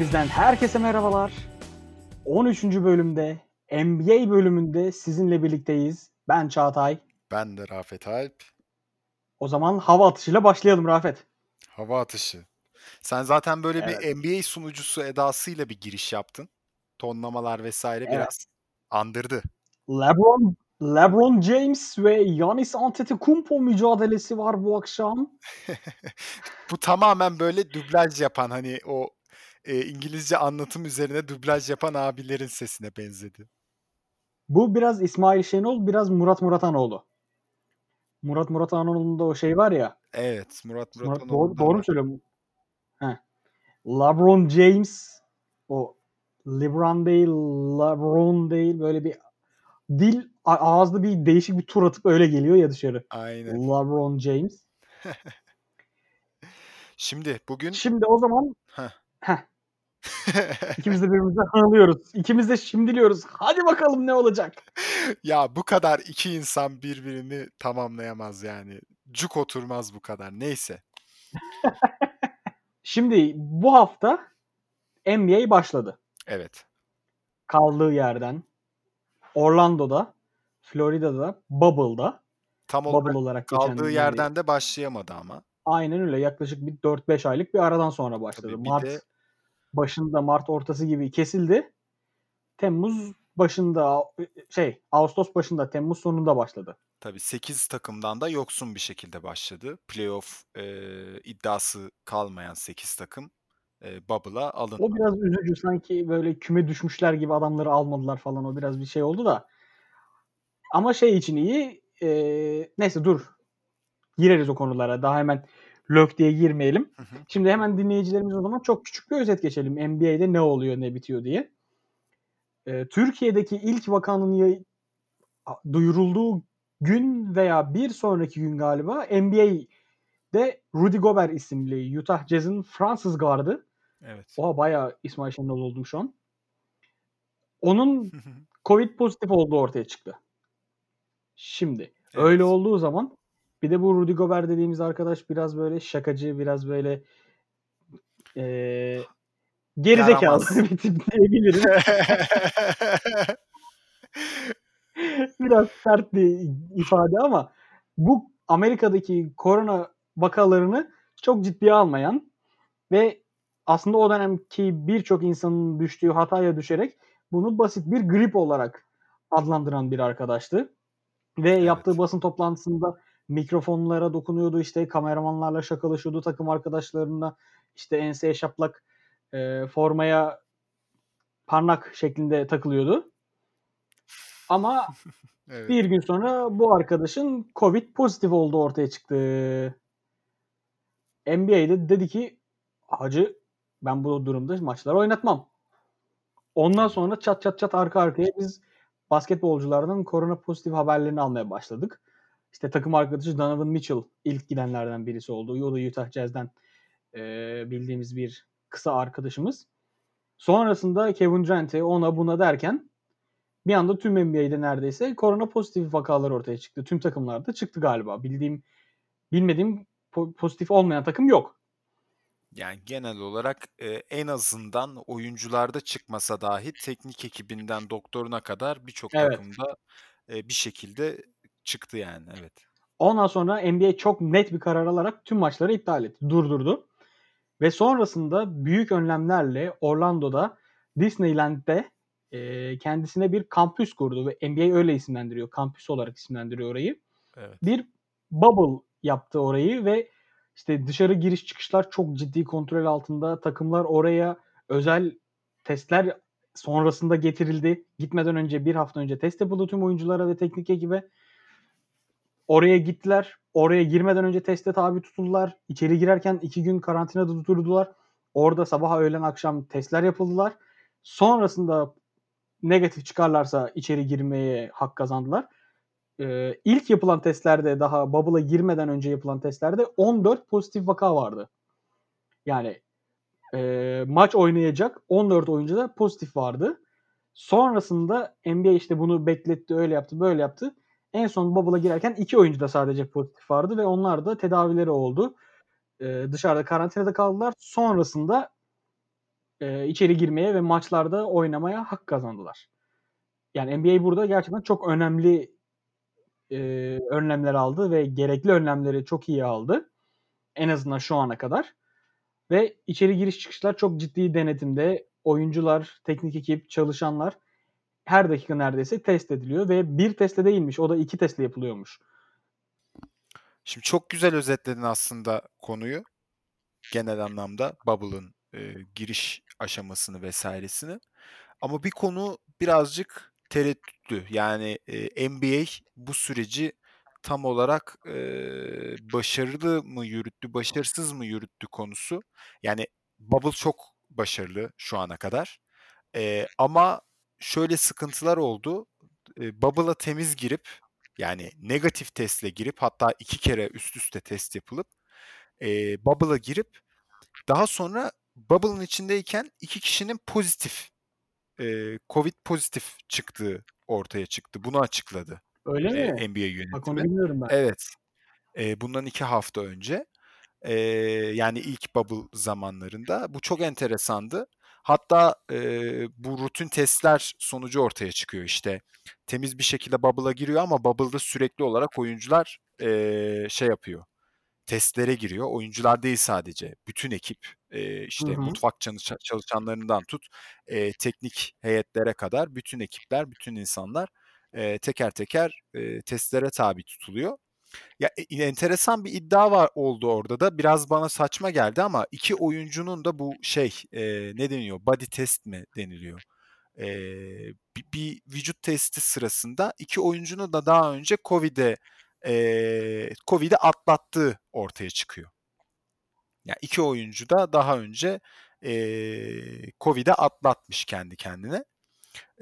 Bizden herkese merhabalar. 13. bölümde NBA bölümünde sizinle birlikteyiz. Ben Çağatay. Ben de Rafet Alp. O zaman hava atışıyla başlayalım Rafet. Hava atışı. Sen zaten böyle Evet. bir NBA sunucusu edasıyla bir giriş yaptın. Tonlamalar vesaire Evet. biraz andırdı. LeBron LeBron James ve Giannis Antetokounmpo mücadelesi var bu akşam. Bu tamamen böyle dublaj yapan hani o e, İngilizce anlatım üzerine dublaj yapan abilerin sesine benzedi. Bu biraz İsmail Şenol, biraz Murat Muratanoğlu. Murat Muratanoğlu'nda o şey var ya. Evet, Murat Murat, Murat'ın doğru, doğru mu söylüyorum? Heh. LeBron James o LeBron değil, LeBron değil böyle bir dil ağızda bir değişik bir tur atıp öyle geliyor ya dışarı. Aynen. LeBron James. Şimdi bugün Şimdi o zaman Heh. heh, ikimiz de birbirimize hınlıyoruz. İkimiz de şimdiliyoruz. Hadi bakalım ne olacak? ya bu kadar iki insan birbirini tamamlayamaz yani. Cuk oturmaz bu kadar. Neyse. Şimdi bu hafta NBA başladı. Evet. Kaldığı yerden Orlando'da, Florida'da, Bubble'da. Tam olarak Bubble olarak kaldığı yerden de başlayamadı ama. Aynen öyle. Yaklaşık bir 4-5 aylık bir aradan sonra başladı. Tabii bir Mart de başında, Mart ortası gibi kesildi. Temmuz başında şey, Ağustos başında, Temmuz sonunda başladı. tabii 8 takımdan da yoksun bir şekilde başladı. Playoff eee, iddiası kalmayan 8 takım eee Bubble'a O alınmadı. biraz üzücü. Sanki böyle küme düşmüşler gibi adamları almadılar falan. O biraz bir şey oldu da. Ama şey için iyi. eee, neyse dur. Gireriz o konulara. Daha hemen lök diye girmeyelim. Hı hı. Şimdi hemen dinleyicilerimiz o zaman çok küçük bir özet geçelim. NBA'de ne oluyor, ne bitiyor diye. Ee, Türkiye'deki ilk vakanın duyurulduğu gün veya bir sonraki gün galiba NBA'de Rudy Gobert isimli Utah Jazz'ın Fransız gardı. Evet. Oha bayağı İsmail Şenol oldum şu an. Onun Covid pozitif olduğu ortaya çıktı. Şimdi öyle Evet. olduğu zaman bir de bu Rudy Gobert dediğimiz arkadaş biraz böyle şakacı, biraz böyle eee gerizekalı bir tip diyebilirim. Biraz sert bir ifade ama bu Amerika'daki korona vakalarını çok ciddiye almayan ve aslında o dönemki birçok insanın düştüğü hataya düşerek bunu basit bir grip olarak adlandıran bir arkadaştı. Ve yaptığı Evet. basın toplantısında mikrofonlara dokunuyordu, işte kameramanlarla şakalaşıyordu, takım arkadaşlarına işte enseye şaplak e, formaya parmak şeklinde takılıyordu. Ama Evet. bir gün sonra bu arkadaşın Covid pozitif olduğu ortaya çıktı. NBA'de dedi ki hacı ben bu durumda maçlar oynatmam. Ondan sonra çat çat çat arka arkaya biz basketbolculardan korona pozitif haberlerini almaya başladık. İşte takım arkadaşı Donovan Mitchell ilk gidenlerden birisi oldu. O da Utah Jazz'den e, bildiğimiz bir kısa arkadaşımız. Sonrasında Kevin Durant'e ona buna derken bir anda tüm NBA'de neredeyse korona pozitif vakalar ortaya çıktı. Tüm takımlarda çıktı galiba. Bildiğim bilmediğim po- pozitif olmayan takım yok. Yani genel olarak e, en azından oyuncularda çıkmasa dahi teknik ekibinden doktoruna kadar birçok Evet. takımda e, bir şekilde çıktı yani. Evet. Ondan sonra NBA çok net bir karar alarak tüm maçları iptal etti. Durdurdu. Ve sonrasında büyük önlemlerle Orlando'da Disneyland'de e, kendisine bir kampüs kurdu ve NBA öyle isimlendiriyor. Kampüs olarak isimlendiriyor orayı. Evet. Bir bubble yaptı orayı ve işte dışarı giriş çıkışlar çok ciddi kontrol altında. Takımlar oraya özel testler sonrasında getirildi. Gitmeden önce bir hafta önce test yapıldı tüm oyunculara ve teknik ekibe. Oraya gittiler. Oraya girmeden önce teste tabi tutuldular. İçeri girerken iki gün karantinada tutuldular. Orada sabah, öğlen, akşam testler yapıldılar. Sonrasında negatif çıkarlarsa içeri girmeye hak kazandılar. Ee, ilk yapılan testlerde daha bubble'a girmeden önce yapılan testlerde 14 pozitif vaka vardı. Yani e, maç oynayacak 14 oyuncu da pozitif vardı. Sonrasında NBA işte bunu bekletti, öyle yaptı, böyle yaptı. En son bubble'a girerken iki oyuncu da sadece pozitif vardı ve onlar da tedavileri oldu. Ee, dışarıda karantinada kaldılar. Sonrasında eee, içeri girmeye ve maçlarda oynamaya hak kazandılar. Yani NBA burada gerçekten çok önemli, eee, önlemler aldı ve gerekli önlemleri çok iyi aldı. En azından şu ana kadar ve içeri giriş çıkışlar çok ciddi denetimde. Oyuncular, teknik ekip, çalışanlar her dakika neredeyse test ediliyor ve 1 testle değilmiş, o da 2 testle yapılıyormuş. Şimdi çok güzel özetledin aslında konuyu. Genel anlamda Bubble'ın, eee, giriş aşamasını vs.sini. Ama bir konu birazcık tereddütlü. Yani, eee, NBA bu süreci tam olarak, eee, başarılı mı yürüttü, başarısız mı yürüttü konusu. Yani Bubble çok başarılı şu ana kadar. Eee, ama şöyle sıkıntılar oldu. Eee, Bubble'a temiz girip, yani negatif testle girip hatta 2 kere üst üste test yapılıp, eee, Bubble'a girip daha sonra Bubble'ın içindeyken 2 kişinin pozitif, eee, COVID pozitif çıktığı ortaya çıktı. Bunu açıkladı, Öyle eee, mi? NBA Bak onu yönetimi. bilmiyordum ben. Evet. Eee, bundan 2 hafta önce. Eee, yani ilk Bubble zamanlarında. Bu çok enteresandı. Hatta, eee, bu rutin testler sonucu ortaya çıkıyor işte. Temiz bir şekilde Bubble'a giriyor ama Bubble'da sürekli olarak oyuncular, eee, şey yapıyor, testlere giriyor. Oyuncular değil sadece, bütün ekip, Hı işte hı. mutfak çalışa çalışanlarından tut, eee, teknik heyetlere kadar bütün ekipler, bütün insanlar, eee, teker teker, eee, testlere tabi tutuluyor. Ya, e enteresan bir iddia var oldu orada da. Biraz bana saçma geldi ama 2 oyuncunun da bu şey, eee, ne deniyor, body test mi deniliyor? Eee, bi bir vücut testi sırasında 2 oyuncunun da daha önce COVID'e, eee, COVID'i atlattığı ortaya çıkıyor. Ya 2 oyuncu da daha önce, eee, COVID'i atlatmış kendi kendine.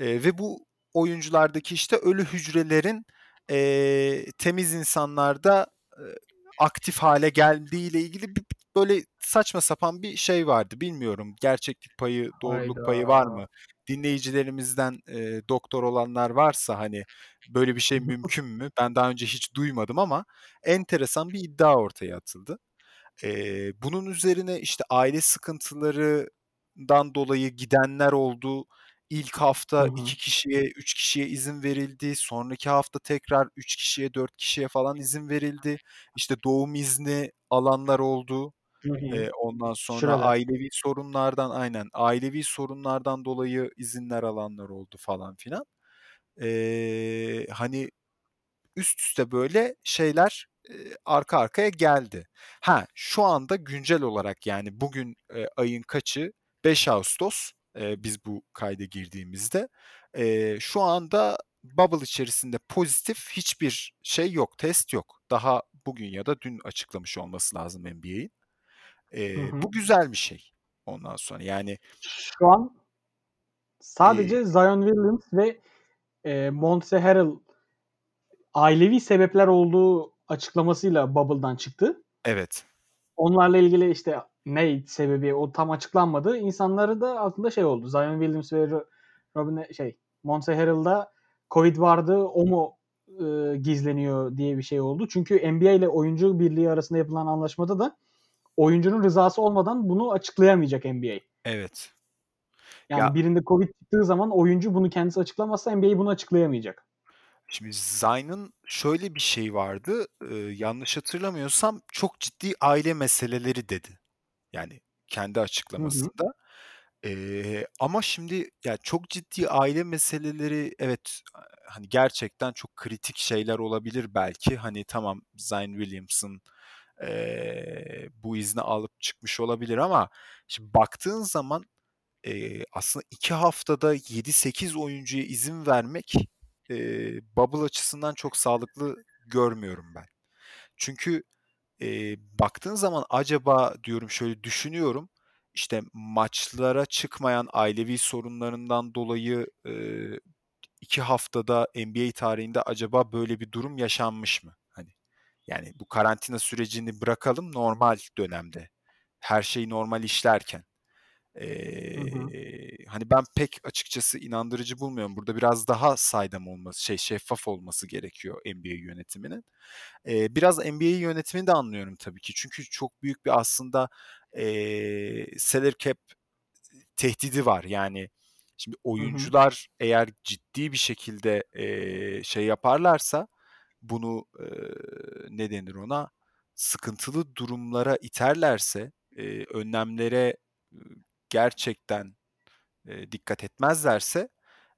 Eee, ve bu oyunculardaki işte ölü hücrelerin, eee, temiz insanlarda, eee, aktif hâle geldiğiyle ilgili bir böyle saçma sapan bir şey vardı. Bilmiyorum gerçeklik payı, doğruluk payı var Hayda! mı? Dinleyicilerimizden, eee, doktor olanlar varsa hani böyle bir şey mümkün mü? Ben daha önce hiç duymadım ama enteresan bir iddia ortaya atıldı. Eee, bunun üzerine işte aile sıkıntılarından dolayı gidenler oldu. İlk hafta hı. 2 kişiye, 3 kişiye izin verildi. Sonraki hafta tekrar 3 kişiye, 4 kişiye falan izin verildi. İşte doğum izni alanlar oldu. Eee, ondan sonra Süreler. ailevi sorunlardan Aynen, ailevi sorunlardan dolayı izinler alanlar oldu falan filan. Eee, hani üst üste böyle şeyler, arka arkaya geldi. Ha, şu anda güncel olarak yani bugün, eee, ayın kaçı? 5 Ağustos, eee, biz bu kayda girdiğimizde. Eee, şu anda Bubble içerisinde pozitif hiçbir şey yok, test yok. Daha bugün ya da dün açıklamış olması lazım NBA'in. Hı hı. bu güzel bir şey ondan sonra yani Şu an sadece Zion Williams ve, eee, Montrezl Harrell ailevi sebepler olduğu açıklamasıyla Bubble'dan çıktı. Evet. Onlarla ilgili işte ne sebebi o tam açıklanmadı. İnsanların da aklında şey oldu. Zion Williams ve Ro Robin şey Montrezl Harrell'da COVID vardı. O mu, ııı, gizleniyor diye bir şey oldu. Çünkü NBA ile oyuncu birliği arasında yapılan anlaşmada da oyuncunun rızası olmadan bunu açıklayamayacak NBA. Evet. Ya Yani birinde COVID çıktığı zaman oyuncu bunu kendisi açıklamazsa NBA bunu açıklayamayacak. Şimdi Zion'ın şöyle bir şeyi vardı. Iıı, yanlış hatırlamıyorsam çok ciddi aile meseleleri dedi. Yani kendi Hı hı. açıklamasında. Eee, ama şimdi ya çok ciddi aile meseleleri evet, hani gerçekten çok kritik şeyler olabilir belki. Hani tamam Zion Williamson, eee, bu izni alıp çıkmış olabilir ama şimdi baktığın zaman, eee, aslında 2 haftada 7-8 oyuncuya izin vermek, eee, Bubble açısından çok sağlıklı görmüyorum ben. Çünkü, eee, baktığın zaman acaba diyorum şöyle düşünüyorum, işte maçlara çıkmayan ailevi sorunlarından dolayı, ııı, 2 haftada NBA tarihinde acaba böyle bir durum yaşanmış mı? Hani, yani bu karantina sürecini bırakalım normal dönemde, her şey normal işlerken. Hı hı. Eee, hani ben pek açıkçası inandırıcı bulmuyorum. Burada biraz daha saydam olması, şey şeffaf olması gerekiyor NBA yönetiminin. Eee, biraz NBA yönetimini de anlıyorum tabii ki. Çünkü çok büyük bir aslında, eee, salary cap tehdidi var. Yani şimdi Hı hı. oyuncular eğer ciddi bir şekilde eee, şey yaparlarsa bunu eee, ne denir ona sıkıntılı durumlara iterlerse eee, önlemlere gerçekten eee, dikkat etmezlerse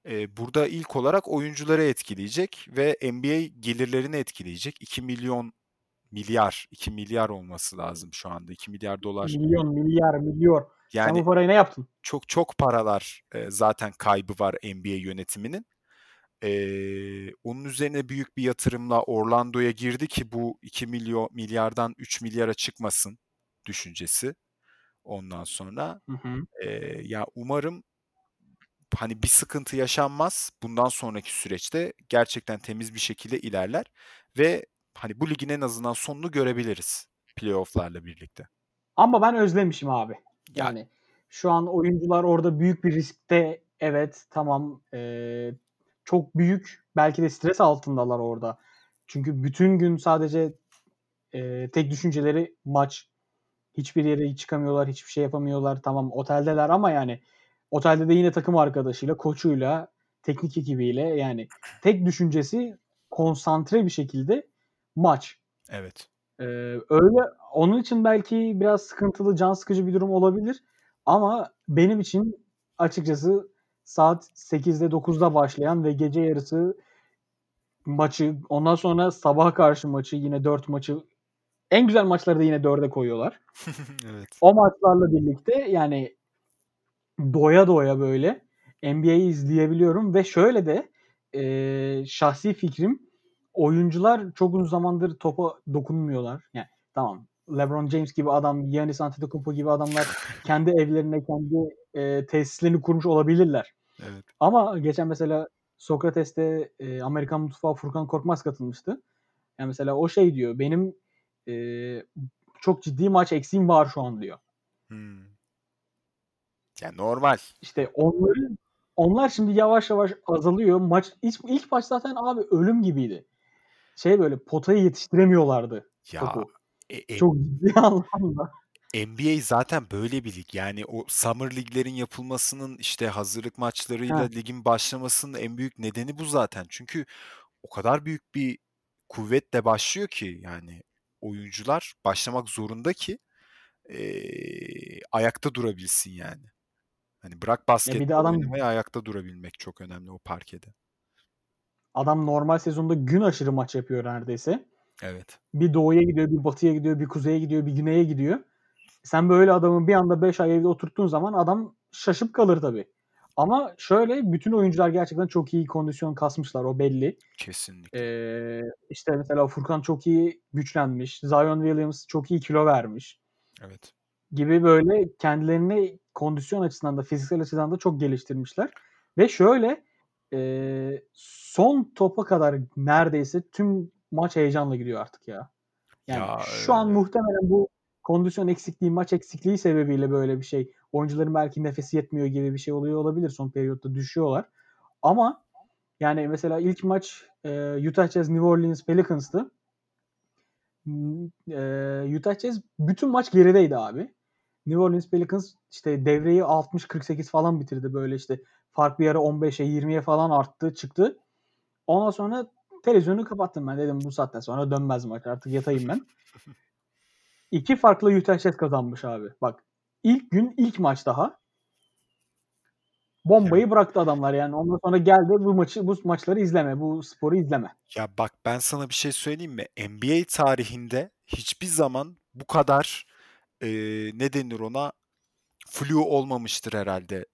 eee, burada ilk olarak oyuncuları etkileyecek ve NBA gelirlerini etkileyecek. 2 milyon milyar, 2 milyar olması lazım şu anda. 2 milyar dolar. Milyon, milyar, milyon. Sen Yani bu parayı ne yaptın? çok çok paralar eee, zaten kaybı var NBA yönetiminin. Eee, onun üzerine büyük bir yatırımla Orlando'ya girdi ki bu 2 milyon milyardan 3 milyara çıkmasın düşüncesi. Ondan sonra Hı hı. eee, ya umarım hani bir sıkıntı yaşanmaz. Bundan sonraki süreçte gerçekten temiz bir şekilde ilerler ve hani bu ligin en azından sonunu görebiliriz playoff'larla birlikte. Ama ben özlemişim abi. Ya Yani şu an oyuncular orada büyük bir riskte. Evet, tamam. Eee, çok büyük belki de stres altındalar orada. Çünkü bütün gün sadece eee, tek düşünceleri maç. Hiçbir yere çıkamıyorlar, hiçbir şey yapamıyorlar. Tamam oteldeler ama yani otelde de yine takım arkadaşıyla, koçuyla, teknik ekibiyle yani tek düşüncesi konsantre bir şekilde maç. Evet. Eee, öyle onun için belki biraz sıkıntılı, can sıkıcı bir durum olabilir ama benim için açıkçası saat 8'de 9'da başlayan ve gece yarısı maçı, ondan sonra sabaha karşı maçı, yine 4 maçı en güzel maçları da yine 4'e koyuyorlar. Evet. O maçlarla birlikte yani doya doya böyle NBA'yi izleyebiliyorum ve şöyle de eee, şahsi fikrim oyuncular çok uzun zamandır topa dokunmuyorlar. Yani tamam LeBron James gibi adam, Giannis Antetokounmpo gibi adamlar kendi evlerine, kendi eee, tesislerini kurmuş olabilirler. Evet. Ama geçen mesela Sokrates'te eee, Amerikan Mutfağı Furkan Korkmaz katılmıştı. Yani mesela o şey diyor, benim eee, çok ciddi maç eksiğim var şu an diyor. Hımm. Ya normal. İşte onların onlar şimdi yavaş yavaş azalıyor. Maç ilk, ilk maç zaten abi ölüm gibiydi. Şey böyle potaya yetiştiremiyorlardı Ya topu. e e Çok ciddi anlamda. NBA zaten böyle bir lig. Yani o summer liglerin yapılmasının işte hazırlık maçlarıyla Heh. ligin başlamasının en büyük nedeni bu zaten. Çünkü o kadar büyük bir kuvvetle başlıyor ki yani oyuncular başlamak zorunda ki eee, ayakta durabilsin yani. Hani bırak Ya bir de basketbol adam oynamayı ayakta durabilmek çok önemli o parkede. adam normal sezonda gün aşırı maç yapıyor neredeyse. Evet. Bir doğuya gidiyor, bir batıya gidiyor, bir kuzeye gidiyor, bir güneye gidiyor. Sen böyle adamı bir anda 5 ay evde oturttuğun zaman adam şaşıp kalır tabii. Ama şöyle bütün oyuncular gerçekten çok iyi kondisyon kasmışlar o belli. Kesinlikle. Eee, işte mesela Furkan çok iyi güçlenmiş. Zion Williams çok iyi kilo vermiş. Evet. Gibi böyle kendilerini kondisyon açısından da fiziksel açıdan da çok geliştirmişler. Ve şöyle eee, son topa kadar neredeyse tüm maç heyecanla gidiyor artık ya. Yani Ya şu an eee muhtemelen bu kondisyon eksikliği, maç eksikliği sebebiyle böyle bir şey. Oyuncuların belki nefesi yetmiyor gibi bir şey oluyor olabilir. Son periyotta düşüyorlar. Ama yani mesela ilk maç eee, Utah Jazz New Orleans Pelicans'tı. Imm, eee, Utah Jazz bütün maç gerideydi abi. New Orleans Pelicans işte devreyi 60-48 falan bitirdi. Böyle işte fark bir ara 15'e 20'ye falan arttı, çıktı. Ondan sonra televizyonu kapattım ben. Dedim bu saatten sonra dönmez maç. Artık yatayım ben. 2 farklı Utah Jazz kazanmış abi. Bak ilk gün ilk maç daha. Evet. Bombayı bıraktı adamlar yani. Ondan sonra geldi bu maçı bu maçları izleme. Bu sporu izleme. Ya bak ben sana bir şey söyleyeyim mi? NBA tarihinde hiçbir zaman bu kadar eee, ne denir ona flu olmamıştır herhalde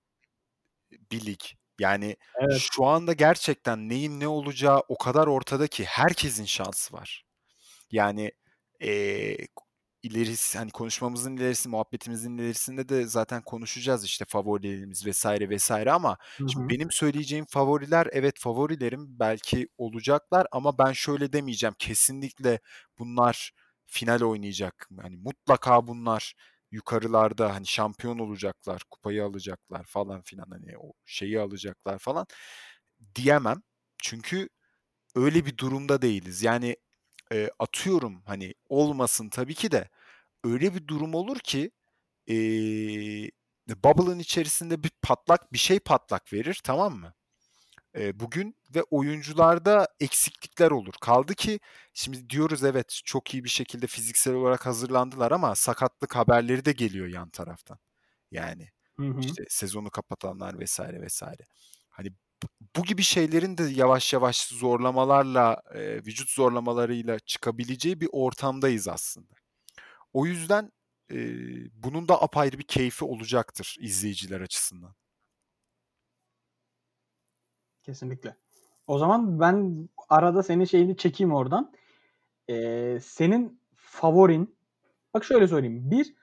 bir lig. Yani Evet. şu anda gerçekten neyin ne olacağı o kadar ortada ki herkesin şansı var. Yani eee ilerisi hani konuşmamızın ilerisi, muhabbetimizin ilerisinde de zaten konuşacağız işte favorilerimiz vesaire vesaire ama Hı şimdi hı. benim söyleyeceğim favoriler evet favorilerim belki olacaklar ama ben şöyle demeyeceğim. Kesinlikle bunlar final oynayacak. Hani mutlaka bunlar yukarılarda hani şampiyon olacaklar, kupayı alacaklar falan filan hani o şeyi alacaklar falan diyemem. Çünkü öyle bir durumda değiliz. Yani eee, atıyorum hani olmasın tabii ki de öyle bir durum olur ki eee bubble'ın içerisinde bir patlak bir şey patlak verir tamam mı? E, bugün ve oyuncularda eksiklikler olur. Kaldı ki şimdi diyoruz evet çok iyi bir şekilde fiziksel olarak hazırlandılar ama sakatlık haberleri de geliyor yan taraftan. Yani Hı hı. işte sezonu kapatanlar vesaire vesaire. Hani bu gibi şeylerin de yavaş yavaş zorlamalarla, e, vücut zorlamalarıyla çıkabileceği bir ortamdayız aslında. O yüzden e, bunun da apayrı bir keyfi olacaktır izleyiciler açısından. Kesinlikle. O zaman ben arada senin şeyini çekeyim oradan. Ee, senin favorin, bak şöyle söyleyeyim. Bir,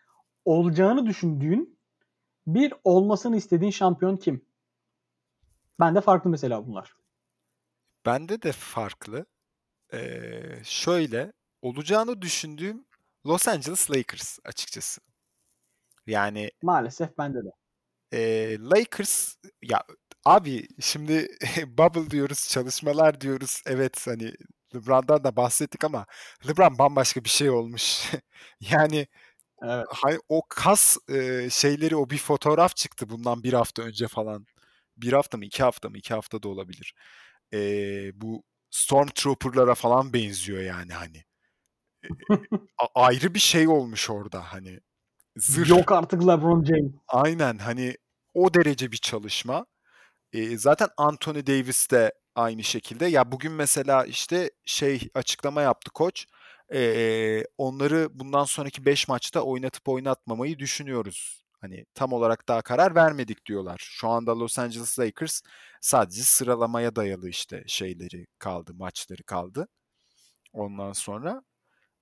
olacağını düşündüğün, bir olmasını istediğin şampiyon kim? Ben de farklı mesela bunlar. Bende de farklı. Ee, şöyle olacağını düşündüğüm Los Angeles Lakers açıkçası. Yani maalesef bende de. E, Lakers ya abi şimdi bubble diyoruz, çalışmalar diyoruz. Evet hani LeBron'dan da bahsettik ama LeBron bambaşka bir şey olmuş. yani evet. hani o kas e, şeyleri o bir fotoğraf çıktı bundan bir hafta önce falan. Bir hafta mı iki hafta mı iki hafta da olabilir. E, bu Stormtrooper'lara falan benziyor yani hani. E, ayrı bir şey olmuş orada hani. Zırh. Yok artık LeBron James. Aynen hani o derece bir çalışma. E, zaten Anthony Davis de aynı şekilde. Ya bugün mesela işte şey açıklama yaptı koç. E, onları bundan sonraki 5 maçta oynatıp oynatmamayı düşünüyoruz. Hani tam olarak daha karar vermedik diyorlar. Şu anda Los Angeles Lakers sadece sıralamaya dayalı işte şeyleri kaldı, maçları kaldı. Ondan sonra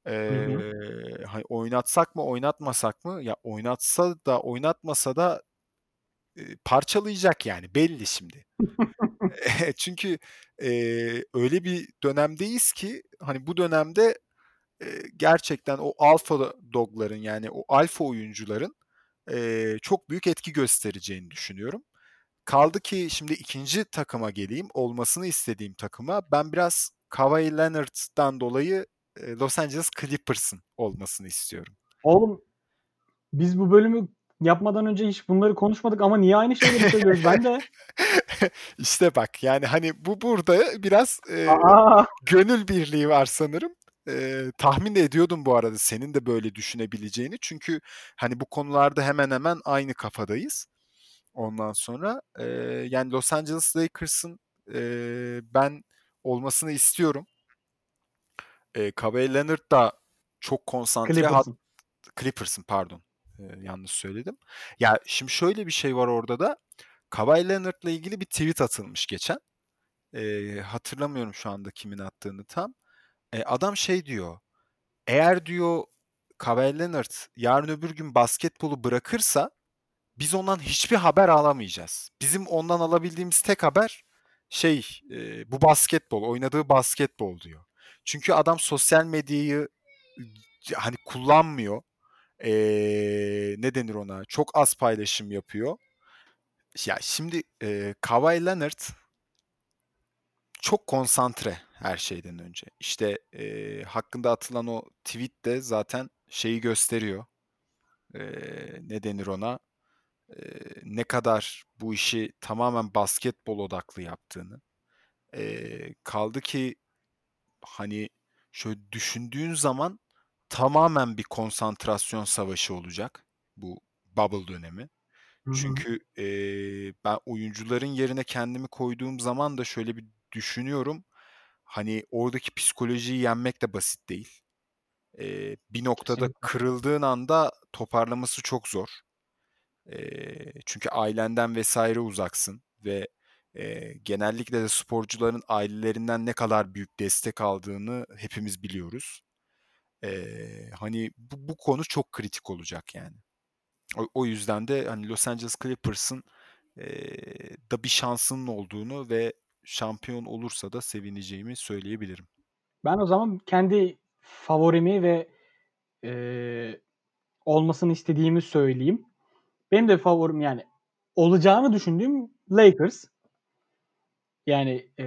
ee, hı hı. Hani oynatsak mı oynatmasak mı? Ya oynatsa da oynatmasa da e, parçalayacak yani belli şimdi. Çünkü e, öyle bir dönemdeyiz ki hani bu dönemde e, gerçekten o alfa dogların yani o alfa oyuncuların e, çok büyük etki göstereceğini düşünüyorum. Kaldı ki şimdi ikinci takıma geleyim. Olmasını istediğim takıma. Ben biraz Kawhi Leonard'dan dolayı Los Angeles Clippers'ın olmasını istiyorum. Oğlum biz bu bölümü yapmadan önce hiç bunları konuşmadık ama niye aynı şeyleri söylüyoruz ben de? İşte bak yani hani bu burada biraz e, gönül birliği var sanırım. E, tahmin de ediyordum bu arada senin de böyle düşünebileceğini. Çünkü hani bu konularda hemen hemen aynı kafadayız. Ondan sonra e, yani Los Angeles Lakers'ın e, ben olmasını istiyorum. E, Kawhi Leonard da çok konsantre. Clippers'ın. Clippers'ın pardon. E, yanlış söyledim. Ya şimdi şöyle bir şey var orada da. Kawhi Leonard'la ilgili bir tweet atılmış geçen. E, hatırlamıyorum şu anda kimin attığını tam. E, adam şey diyor. Eğer diyor Kawhi Leonard yarın öbür gün basketbolu bırakırsa biz ondan hiçbir haber alamayacağız. Bizim ondan alabildiğimiz tek haber şey e, bu basketbol, oynadığı basketbol diyor. Çünkü adam sosyal medyayı hani kullanmıyor. Ee, ne denir ona? Çok az paylaşım yapıyor. Ya şimdi e, Kawhi Leonard çok konsantre her şeyden önce. İşte e, hakkında atılan o tweet de zaten şeyi gösteriyor. E, ne denir ona? E, ne kadar bu işi tamamen basketbol odaklı yaptığını. E, kaldı ki hani şöyle düşündüğün zaman tamamen bir konsantrasyon savaşı olacak bu bubble dönemi. Çünkü e, ben oyuncuların yerine kendimi koyduğum zaman da şöyle bir düşünüyorum. Hani oradaki psikolojiyi yenmek de basit değil. E, bir noktada Kesinlikle. kırıldığın anda toparlaması çok zor. E, çünkü ailenden vesaire uzaksın ve e, genellikle de sporcuların ailelerinden ne kadar büyük destek aldığını hepimiz biliyoruz. E, hani bu, bu konu çok kritik olacak yani. O, o yüzden de hani Los Angeles Clippers'ın e, da bir şansının olduğunu ve şampiyon olursa da sevineceğimi söyleyebilirim. Ben o zaman kendi favorimi ve e, olmasını istediğimi söyleyeyim. Benim de favorim yani olacağını düşündüğüm Lakers. Yani e,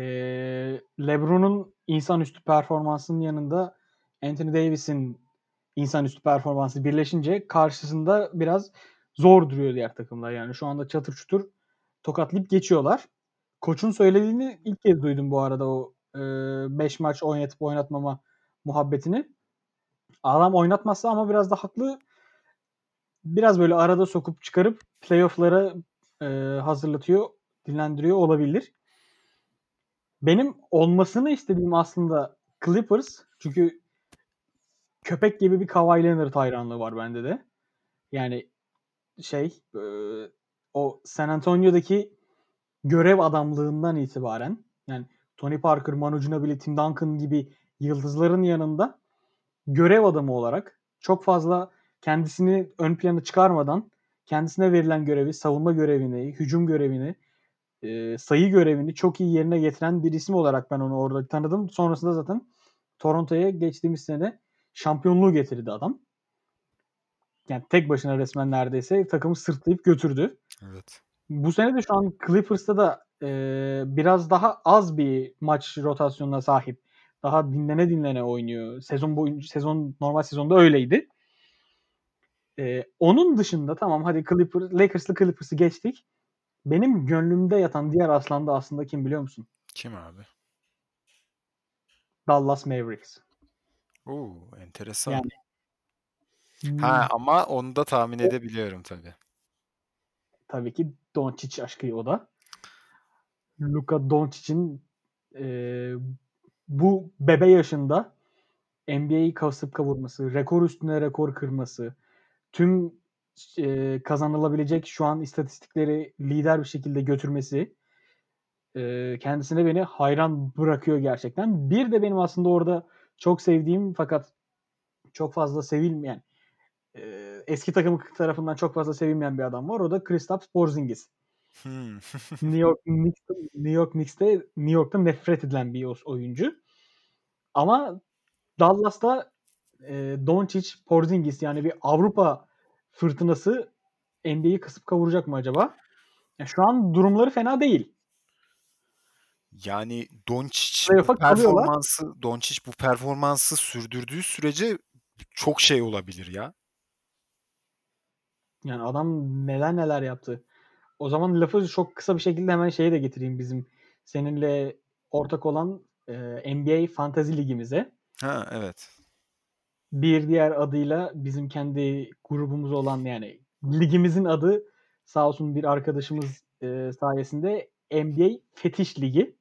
LeBron'un insanüstü performansının yanında Anthony Davis'in insanüstü performansı birleşince karşısında biraz zor duruyor diğer takımlar. Yani şu anda çatır çutur tokatlayıp geçiyorlar. Koç'un söylediğini ilk kez duydum bu arada o 5 maç oynatıp oynatmama muhabbetini. Adam oynatmazsa ama biraz da haklı. Biraz böyle arada sokup çıkarıp playoff'lara e, hazırlatıyor, dinlendiriyor olabilir. Benim olmasını istediğim aslında Clippers. Çünkü köpek gibi bir Kawhi Leonard hayranlığı var bende de. Yani şey e, o San Antonio'daki görev adamlığından itibaren yani Tony Parker, Manu Ginobili, Tim Duncan gibi yıldızların yanında görev adamı olarak çok fazla kendisini ön plana çıkarmadan kendisine verilen görevi, savunma görevini, hücum görevini, e, sayı görevini çok iyi yerine getiren bir isim olarak ben onu orada tanıdım. Sonrasında zaten Toronto'ya geçtiğimiz sene şampiyonluğu getirdi adam. Yani tek başına resmen neredeyse takımı sırtlayıp götürdü. Evet. Bu sene de şu an Clippers'ta da e, biraz daha az bir maç rotasyonuna sahip. Daha dinlene dinlene oynuyor. Sezon boyunca sezon normal sezonda öyleydi. E, onun dışında tamam hadi Clippers, Lakers'lı Clippers'ı geçtik. Benim gönlümde yatan diğer aslan da aslında kim biliyor musun? Kim abi? Dallas Mavericks. Oo, enteresan. Yani Ha ama onu da tahmin edebiliyorum tabii. Tabii ki Doncic aşkı o da. Luka Doncic'in e, bu bebe yaşında NBA'yi kasıp kavurması, rekor üstüne rekor kırması, tüm e, kazanılabilecek şu an istatistikleri lider bir şekilde götürmesi e, kendisine beni hayran bırakıyor gerçekten. Bir de benim aslında orada çok sevdiğim fakat çok fazla sevilmeyen e, eski takım tarafından çok fazla sevilmeyen bir adam var. O da Kristaps Porzingis. Hmm. New York Knicks'te, New York Knicks'te New York'ta nefret edilen bir oyuncu. Ama Dallas'ta e, Doncic, Porzingis yani bir Avrupa fırtınası NBA'yi kısıp kavuracak mı acaba? Ya şu an durumları fena değil. Yani Doncic bu performansı Doncic bu performansı sürdürdüğü sürece çok şey olabilir ya. Yani adam neler neler yaptı. O zaman lafı çok kısa bir şekilde hemen şeye de getireyim bizim seninle ortak olan e, NBA Fantasy Ligimize. Ha evet. Bir diğer adıyla bizim kendi grubumuz olan yani ligimizin adı sağ olsun bir arkadaşımız e, sayesinde NBA Fetiş Ligi.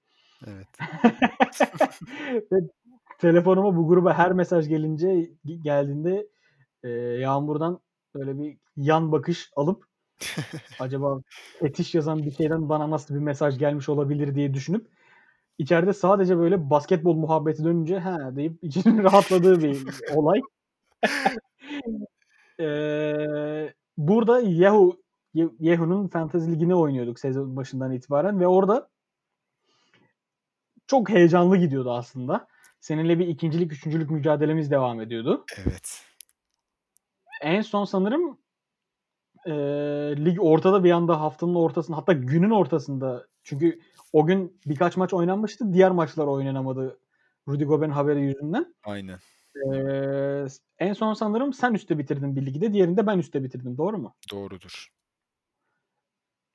Evet. Ve telefonuma bu gruba her mesaj gelince geldiğinde e, Yağmur'dan böyle bir yan bakış alıp acaba fetiş yazan bir şeyden bana nasıl bir mesaj gelmiş olabilir diye düşünüp içeride sadece böyle basketbol muhabbeti dönünce ha deyip içinin rahatladığı bir olay. ee, burada Yahoo Yahoo'nun Fantasy Ligi'ni oynuyorduk sezon başından itibaren ve orada çok heyecanlı gidiyordu aslında. Seninle bir ikincilik, üçüncülük mücadelemiz devam ediyordu. Evet. En son sanırım e, lig ortada bir anda haftanın ortasında hatta günün ortasında çünkü o gün birkaç maç oynanmıştı. Diğer maçlar oynanamadı. Rudy Gobert'in haberi yüzünden. Aynen. Ee, en son sanırım sen üstte bitirdin bir ligde. Diğerinde ben üstte bitirdim. Doğru mu? Doğrudur.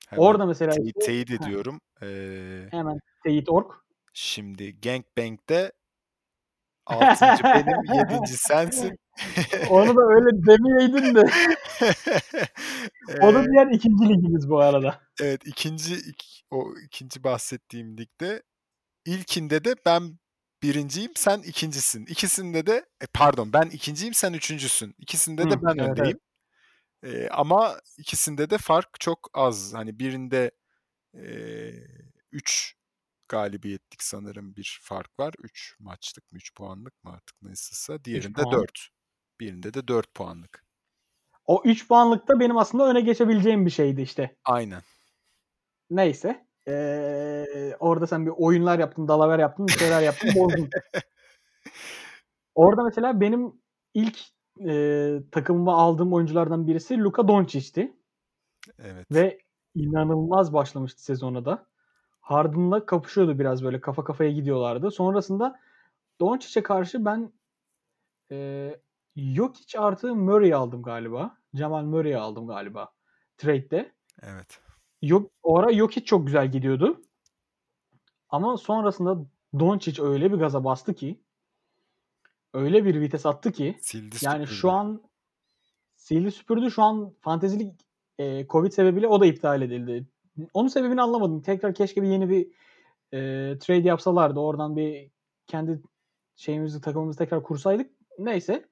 Hemen Orada mesela işte, teyit ediyorum. Ee, hemen Teyit Ork. şimdi Gangbang'de 6. benim, 7. sensin. Onu da öyle demeyeydin de. o da Ee, diğer ikinci ligimiz bu arada. evet ikinci ik- o ikinci bahsettiğim ligde ilkinde de ben birinciyim sen ikincisin. İkisinde de e, pardon ben ikinciyim sen üçüncüsün. İkisinde Hı, de ben evet, öndeyim. Ee, ama ikisinde de fark çok az. Hani birinde 3 galibiyetlik sanırım bir fark var. 3 maçlık mı 3 puanlık mı artık nasılsa. Diğerinde puan. 4. Birinde de 4 puanlık. O 3 puanlıkta benim aslında öne geçebileceğim bir şeydi işte. Aynen. Neyse. Ee, orada sen bir oyunlar yaptın, dalaver yaptın, bir şeyler yaptın, bozdun. Orada mesela benim ilk e, takımıma aldığım oyunculardan birisi Luka Doncic'ti. Evet. Ve inanılmaz başlamıştı sezona da. Harden'la kapışıyordu biraz böyle kafa kafaya gidiyorlardı. Sonrasında Doncic'e karşı ben e, Jokic artı Murray aldım galiba. Jamal Murray'i aldım galiba. trade'de. Evet. Yok o ara Jokic çok güzel gidiyordu. Ama sonrasında Doncic öyle bir gaza bastı ki öyle bir vites attı ki Sildi yani süpürdü. şu an sildi süpürdü. Şu an fantezilik eee, Covid sebebiyle o da iptal edildi. Onun sebebini anlamadım. Tekrar keşke bir yeni bir eee, trade yapsalardı. Oradan bir kendi şeyimizi takımımızı tekrar kursaydık. Neyse.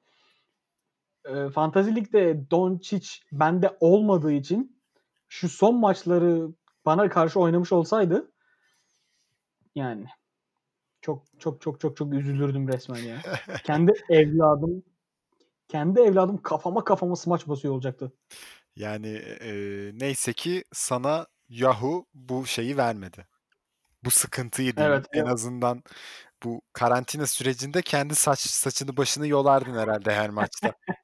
Eee, Fantasy Lig'de Doncic bende olmadığı için şu son maçları bana karşı oynamış olsaydı yani çok çok çok çok çok üzülürdüm resmen ya. Kendi evladım kendi evladım kafama kafama smaç basıyor olacaktı. Yani, eee, neyse ki sana Yahoo bu şeyi vermedi. Bu sıkıntıyı diyeyim. Evet, En o azından bu karantina sürecinde kendi saç saçını başını yolardın herhâlde her maçta.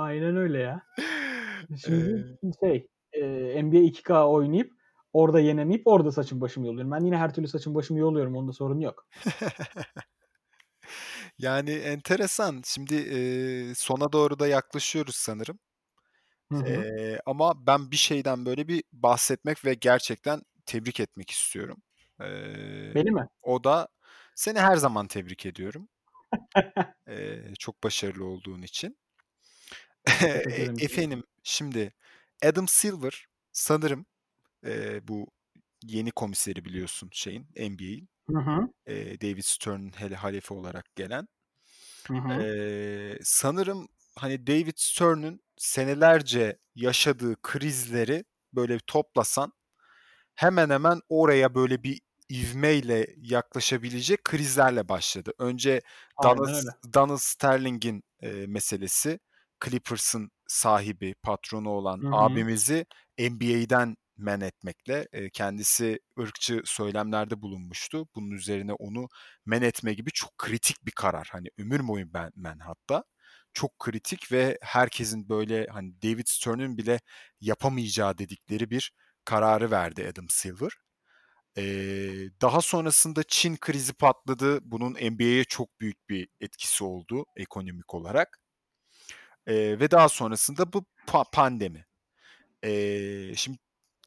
Aynen öyle ya. Şimdi şey, eee, NBA 2K oynayıp orada yenemeyip orada saçımı başımı yoluyorum. Ben yine her türlü saçımı başımı yoluyorum. Onda sorun yok. Yani enteresan. Şimdi, eee, sona doğru da yaklaşıyoruz sanırım. Hı hı. Eee, ama ben bir şeyden böyle bir bahsetmek ve gerçekten tebrik etmek istiyorum. Eee, Beni mi? o da seni her zaman tebrik ediyorum. Eee, çok başarılı olduğun için. Efendim, şimdi Adam Silver sanırım, eee, bu yeni komiseri biliyorsun şeyin, NBA'in. Hı hı. Eee, David Stern'ın hele halefi olarak gelen. Hı hı. Eee, sanırım, hani, David Stern'ün senelerce yaşadığı krizleri böyle bir toplasan hemen hemen oraya böyle bir ivmeyle yaklaşabilecek krizlerle başladı. Önce Aynen Donald öyle. Donald Sterling'in, eee, meselesi. Clippers'ın sahibi, patronu olan Hı hı. abimizi NBA'den men etmekle, eee, kendisi ırkçı söylemlerde bulunmuştu. Bunun üzerine onu men etme gibi çok kritik bir karar. Hani ömür boyu ben men hatta. Çok kritik ve herkesin böyle, hani, David Stern'ün bile yapamayacağı dedikleri bir kararı verdi Adam Silver. Eee, daha sonrasında Çin krizi patladı. Bunun NBA'ye çok büyük bir etkisi oldu ekonomik olarak. Eee, ve daha sonrasında bu pa pandemi. Eee, şimdi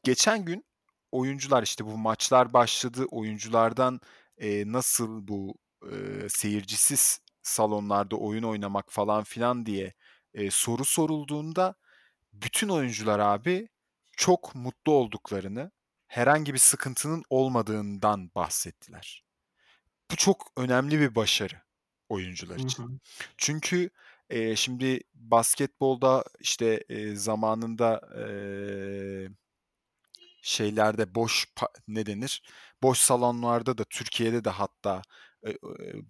geçen gün oyuncular, işte, bu maçlar başladı. Oyunculardan, eee, nasıl bu, eee, seyircisiz salonlarda oyun oynamak falan filan diye, eee, soru sorulduğunda bütün oyuncular abi çok mutlu olduklarını, herhangi bir sıkıntının olmadığından bahsettiler. Bu çok önemli bir başarı oyuncular Hı için. hı. Çünkü, eee, şimdi basketbolda, işte, eee, zamanında, eee, şeylerde boş ne denir? Boş salonlarda da Türkiye'de de hatta, eee,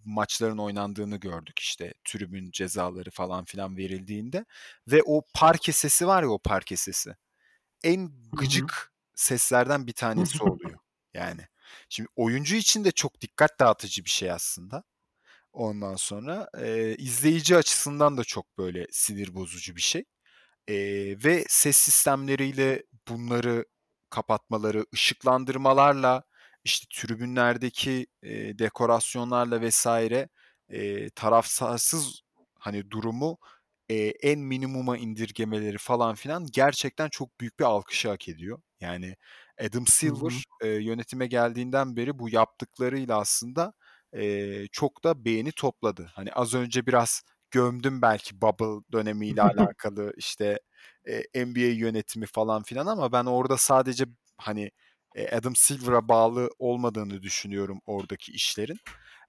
maçların oynandığını gördük. İşte, tribün cezaları falan filan verildiğinde ve o parke sesi var ya, o parke sesi, en gıcık seslerden bir tanesi oluyor, yani. Şimdi oyuncu için de çok dikkat dağıtıcı bir şey aslında. Ondan sonra, eee, izleyici açısından da çok böyle sinir bozucu bir şey. Eee, ve ses sistemleriyle bunları kapatmaları, ışıklandırmalarla, işte, tribünlerdeki, eee, dekorasyonlarla vs. eee, taraftarsız, hani, durumu, eee, en minimuma indirgemeleri falan filan gerçekten çok büyük bir alkışı hak ediyor. Yani Adam Hı hı. Silver, eee, yönetime geldiğinden beri bu yaptıklarıyla aslında, eee, çok da beğeni topladı. Hani, az önce biraz gömdüm belki bubble dönemiyle alakalı, işte, eee, NBA yönetimi falan filan ama ben orada sadece, hani, eee, Adam Silver'a bağlı olmadığını düşünüyorum oradaki işlerin,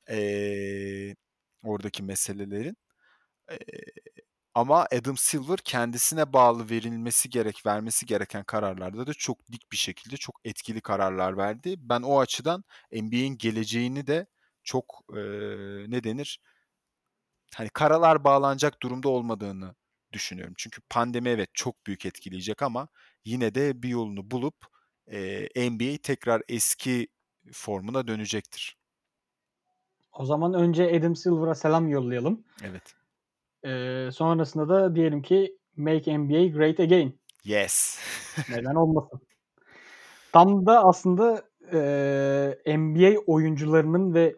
eee, oradaki meselelerin. Eee, ama Adam Silver kendisine bağlı verilmesi gerek vermesi gereken kararlarda da çok dik bir şekilde çok etkili kararlar verdi. Ben o açıdan NBA'in geleceğini de çok, eee, ne denir? Hani, karalar bağlanacak durumda olmadığını düşünüyorum. Çünkü pandemi evet, çok büyük etkileyecek ama yine de bir yolunu bulup, eee, NBA tekrar eski formuna dönecektir. O zaman önce Adam Silver'a selam yollayalım. Evet. Eee, sonrasında da diyelim ki "Make NBA Great Again." Yes. Neden olmasın? Tam da aslında, eee, NBA oyuncularının ve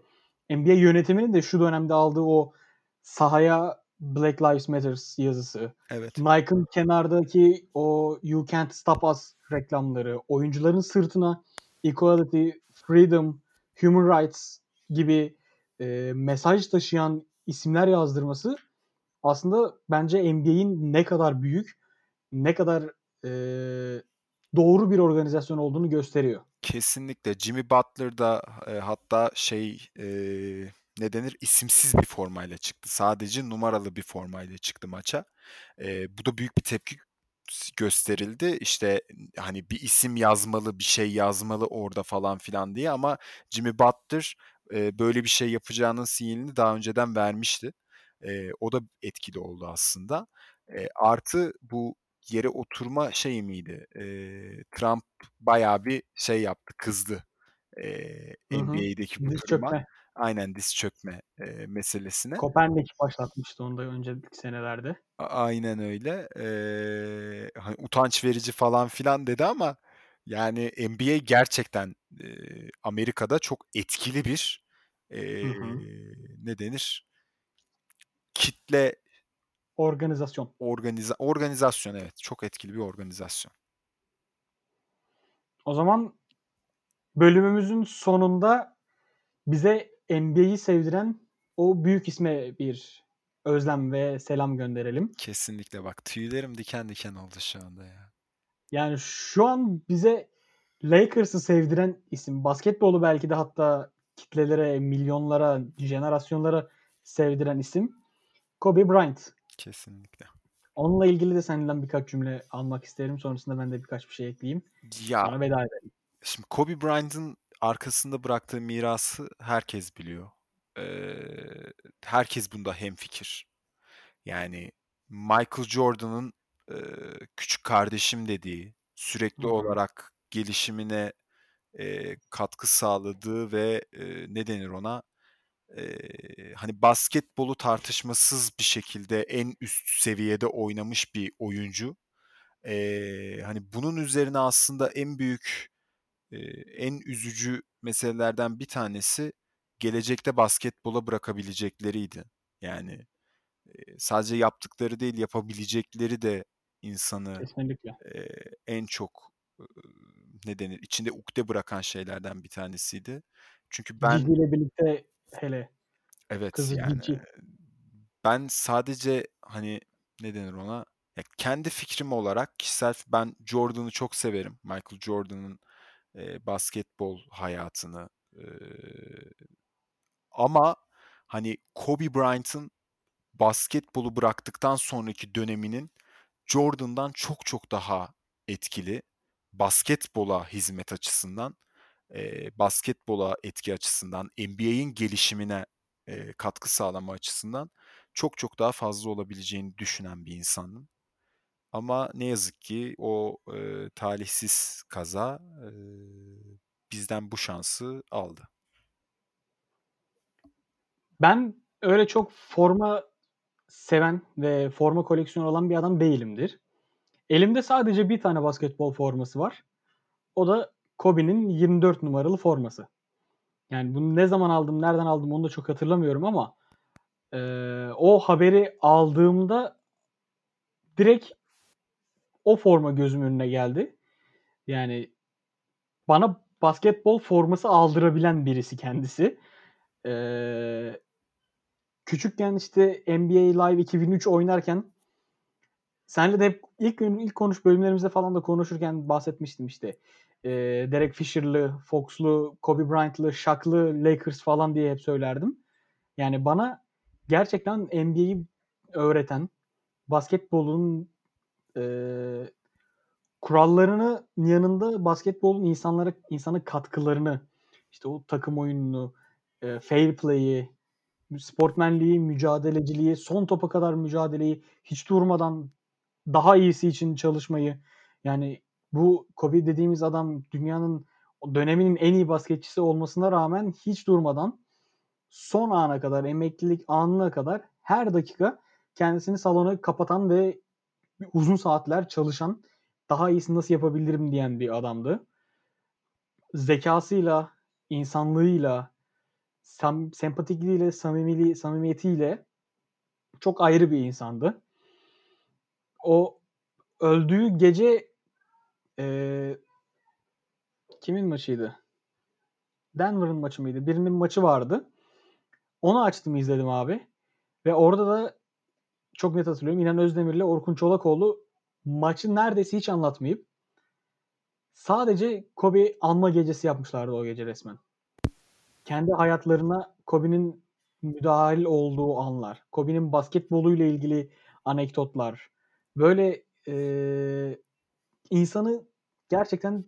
NBA yönetiminin de şu dönemde aldığı o sahaya Black Lives Matters yazısı, Evet. Nike'ın kenardaki o "You Can't Stop Us" reklamları, oyuncuların sırtına equality, freedom, human rights gibi, eee, mesaj taşıyan isimler yazdırması aslında bence NBA'in ne kadar büyük, ne kadar, eee, doğru bir organizasyon olduğunu gösteriyor. Kesinlikle. Jimmy Butler da, eee, hatta şey, eee, ne denir, isimsiz bir formayla çıktı. Sadece numaralı bir formayla çıktı maça. Eee, bu da büyük bir tepki gösterildi. İşte, hani, bir isim yazmalı, bir şey yazmalı orada falan filan diye ama Jimmy Butler, eee, böyle bir şey yapacağının sinyalini daha önceden vermişti. Eee, o da etkili oldu aslında. Eee, artı bu yere oturma şeyi miydi? Eee, Trump bayağı bir şey yaptı, kızdı, hı. NBA'deki bu Diz duruma. çökme. Aynen, diz çökme, eee, meselesine. Kopernik başlatmıştı onu da önceki senelerde. A aynen öyle. Eee, hani, "Utanç verici." falan filan dedi ama yani NBA gerçekten, eee, Amerika'da çok etkili bir, Hı hı. ne denir? Kitle Organizasyon. Organiza organizasyon, evet. Çok etkili bir organizasyon. O zaman bölümümüzün sonunda bize NBA'yi sevdiren o büyük isme bir özlem ve selam gönderelim. Kesinlikle bak, tüylerim diken diken oldu şu anda ya. Yani, şu an bize Lakers'ı sevdiren isim, basketbolu belki de hatta kitlelere, milyonlara, jenerasyonlara sevdiren isim Kobe Bryant. Kesinlikle. Onunla ilgili de senden birkaç cümle almak isterim. Sonrasında ben de birkaç bir şey ekleyeyim. Ya, Sonra veda edelim. şimdi Kobe Bryant'ın arkasında bıraktığı mirası herkes biliyor. Eee, herkes bunda hemfikir. Yani, Michael Jordan'ın, eee, küçük kardeşim dediği, sürekli olarak gelişimine, eee, katkı sağladığı ve, eee, ne denir ona? Hani, basketbolu tartışmasız bir şekilde en üst seviyede oynamış bir oyuncu. Eee, hani, bunun üzerine aslında en büyük, eee, en üzücü meselelerden bir tanesi gelecekte basketbola bırakabilecekleriydi. Yani, eee, sadece yaptıkları değil, yapabilecekleri de insanı, Kesinlikle. eee, en çok, ııı, ne denir, içinde ukde bırakan şeylerden bir tanesiydi. Çünkü ben Gigi ile birlikte hele. Evet, Kızı yani, Gigi. ben sadece, hani, ne denir ona? Ya, kendi fikrim olarak kişisel ben Jordan'ı çok severim. Michael Jordan'ın, eee, basketbol hayatını. Eee, ama, hani, Kobe Bryant'ın basketbolu bıraktıktan sonraki döneminin Jordan'dan çok çok daha etkili, basketbola hizmet açısından, eee, basketbola etki açısından, NBA'in gelişimine, eee, katkı sağlama açısından çok çok daha fazla olabileceğini düşünen bir insandım. Ama ne yazık ki o, eee, talihsiz kaza, eee, bizden bu şansı aldı. Ben öyle çok forma seven ve forma koleksiyonu olan bir adam değilimdir. Elimde sadece 1 tane basketbol forması var. O da Kobe'nin 24 numaralı forması. Yani bunu ne zaman aldım, nereden aldım onu da çok hatırlamıyorum ama, eee, o haberi aldığımda direkt o forma gözümün önüne geldi. Yani bana basketbol forması aldırabilen birisi kendisi. Eee küçükken, işte, NBA Live 2003 oynarken seninle de hep ilk ilk konuş bölümlerimizde falan da konuşurken bahsetmiştim, işte. Eee, Derek Fisher'lı, Fox'lu, Kobe Bryant'lı, Shaq'lı Lakers falan diye hep söylerdim. Yani bana gerçekten NBA'yi öğreten, basketbolun, eee, kurallarının yanında basketbolun insanlara insana katkılarını, işte, o takım oyununu, eee, fair play'i, sportmenliği, mücadeleciliği, son topa kadar mücadeleyi, hiç durmadan daha iyisi için çalışmayı, yani bu Kobe dediğimiz adam dünyanın döneminin en iyi basketçisi olmasına rağmen hiç durmadan son ana kadar, emeklilik anına kadar her dakika kendisini salona kapatan ve uzun saatler çalışan, daha iyisini nasıl yapabilirim diyen bir adamdı. Zekâsıyla, insanlığıyla, sem sempatikliğiyle, samimiliği samimiyetiyle çok ayrı bir insandı. O öldüğü gece eee kimin maçıydı? Denver'ın maçı mıydı? Birinin maçı vardı. Onu açtım izledim abi. Ve orada da çok net hatırlıyorum. İnan Özdemir'le Orkun Çolakoğlu maçı neredeyse hiç anlatmayıp sadece Kobe anma gecesi yapmışlardı o gece resmen. Kendi hayatlarına Kobe'nin müdahil olduğu anlar, Kobe'nin basketboluyla ilgili anekdotlar, böyle eee, insanı gerçekten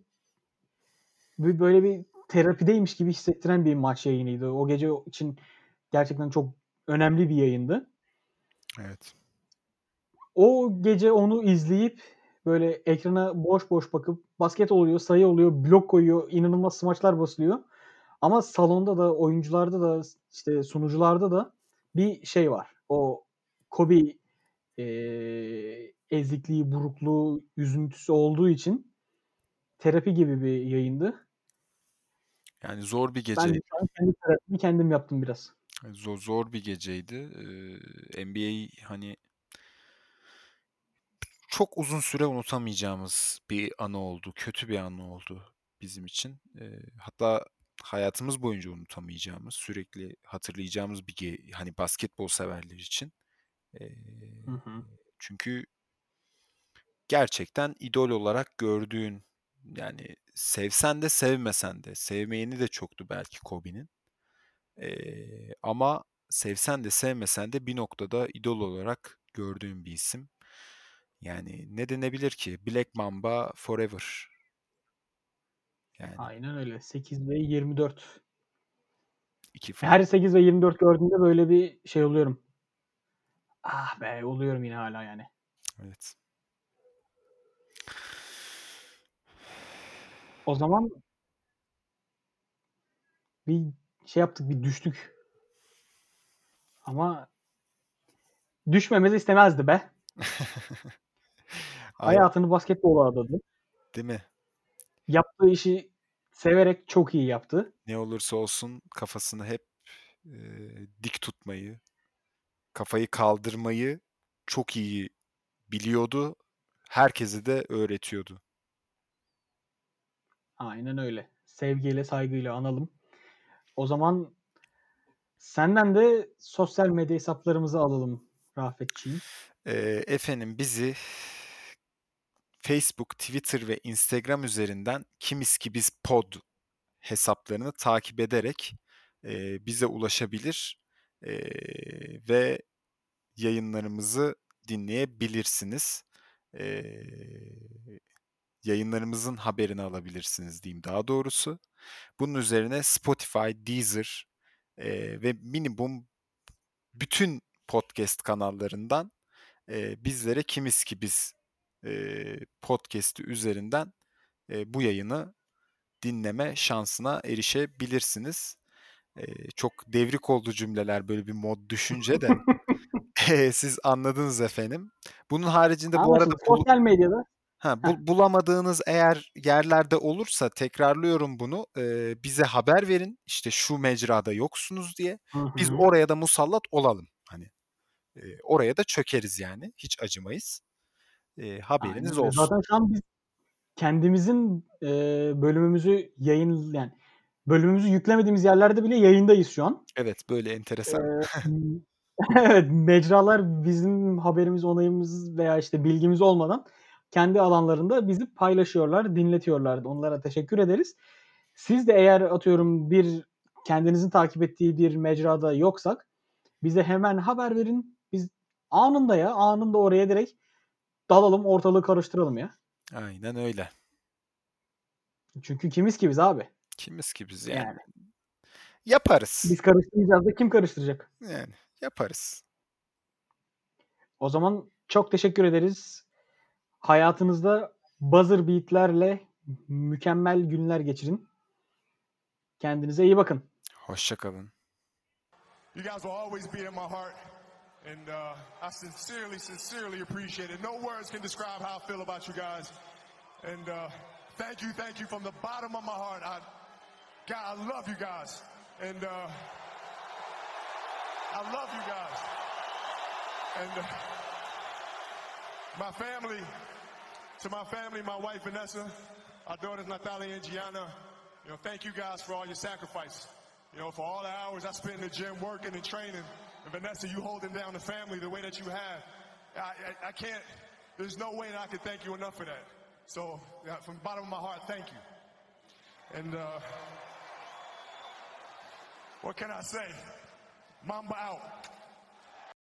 bir- böyle bir terapideymiş gibi hissettiren bir maç yayınıydı. O gece için gerçekten çok önemli bir yayındı. Evet. O gece onu izleyip böyle ekrana boş boş bakıp basket oluyor, sayı oluyor, blok koyuyor, inanılmaz smaçlar basılıyor. Ama salonda da, oyuncularda da, işte sunucularda da bir şey var. O Kobe ezikliği, burukluğu, üzüntüsü olduğu için terapi gibi bir yayındı. Yani zor bir Ben geceydi. de kendi terapimi kendim yaptım biraz. Zor, zor bir geceydi. Ee, NBA hani çok uzun süre unutamayacağımız bir anı oldu. Kötü bir anı oldu bizim için. Ee, hatta hayatımız boyunca unutamayacağımız, sürekli hatırlayacağımız bir ge- hani basketbol severler için. Ee, Hı hı. çünkü gerçekten idol olarak gördüğün yani sevsen de sevmesen de sevmeyeni de çoktu belki Kobe'nin. Ee, ama sevsen de sevmesen de bir noktada idol olarak gördüğün bir isim. Yani ne denebilir ki? Black Mamba forever. Yani Aynen öyle. 8 ve 24. iki Her farklı. 8 ve 24 gördüğümde böyle bir şey oluyorum. Ah be oluyorum yine hala yani. Evet. O zaman bir şey yaptık, bir düştük. Ama düşmemizi istemezdi be. Ay, Hayatını basketbola adadı. değil mi? Yaptığı işi severek çok iyi yaptı. Ne olursa olsun kafasını hep e, dik tutmayı, kafayı kaldırmayı çok iyi biliyordu. Herkese de öğretiyordu. Aynen öyle. Sevgiyle, saygıyla analım. O zaman senden de sosyal medya hesaplarımızı alalım Rafetçiğim. Ee, efendim bizi Facebook, Twitter ve Instagram üzerinden Kimiz ki biz pod hesaplarını takip ederek e, bize ulaşabilir e, ve yayınlarımızı dinleyebilirsiniz. E, yayınlarımızın haberini alabilirsiniz diyeyim daha doğrusu. Bunun üzerine Spotify, Deezer e, ve minimum bütün podcast kanallarından e, bizlere kimiz ki biz e, podcast'i üzerinden e, bu yayını dinleme şansına erişebilirsiniz. E, çok devrik oldu cümleler böyle bir mod düşünce de e, siz anladınız efendim. Bunun haricinde bu arada Anlaşıldı. Sosyal medyada Ha, bu- bulamadığınız eğer yerlerde olursa tekrarlıyorum bunu. E, bize haber verin işte şu mecrada yoksunuz. diye. Biz oraya da musallat olalım. Hani E, oraya da çökeriz yani. Hiç acımayız. E, haberiniz Aynen olsun. Zaten şu an biz kendimizin e, bölümümüzü yayın yani bölümümüzü yüklemediğimiz yerlerde bile yayındayız şu an. Evet böyle enteresan. Eee, evet mecralar bizim haberimiz, onayımız veya işte bilgimiz olmadan kendi alanlarında bizi paylaşıyorlar, dinletiyorlar. Onlara teşekkür ederiz. Siz de eğer atıyorum bir kendinizin takip ettiği bir mecrada yoksak bize hemen haber verin. Biz anında ya anında oraya direkt dalalım ortalığı karıştıralım ya. Aynen öyle. Çünkü kimiz ki biz abi. Kimiz ki biz yani. Yani Yaparız. biz karıştırmayacağız da kim karıştıracak? Yani yaparız. O zaman çok teşekkür ederiz. Hayatınızda buzzer beatlerle mükemmel günler geçirin. Kendinize iyi bakın. Hoşça kalın. You guys will always be in my heart. And uh, I sincerely, sincerely appreciate it. No words can describe how I feel about you guys. And uh, thank you, thank you from the bottom of my heart. I, God, I love you guys. And uh, I love you guys. And uh, my family, to my family, my wife Vanessa, our daughters Natalia and Gianna, you know, thank you guys for all your sacrifice. You know, for all the hours I spent in the gym working and training. And Vanessa, you holding down the family the way that you have. I, I, I can't, there's no way that I can thank you enough for that. So, yeah, from the bottom of my heart, thank you. And uh, what can I say? Mamba out.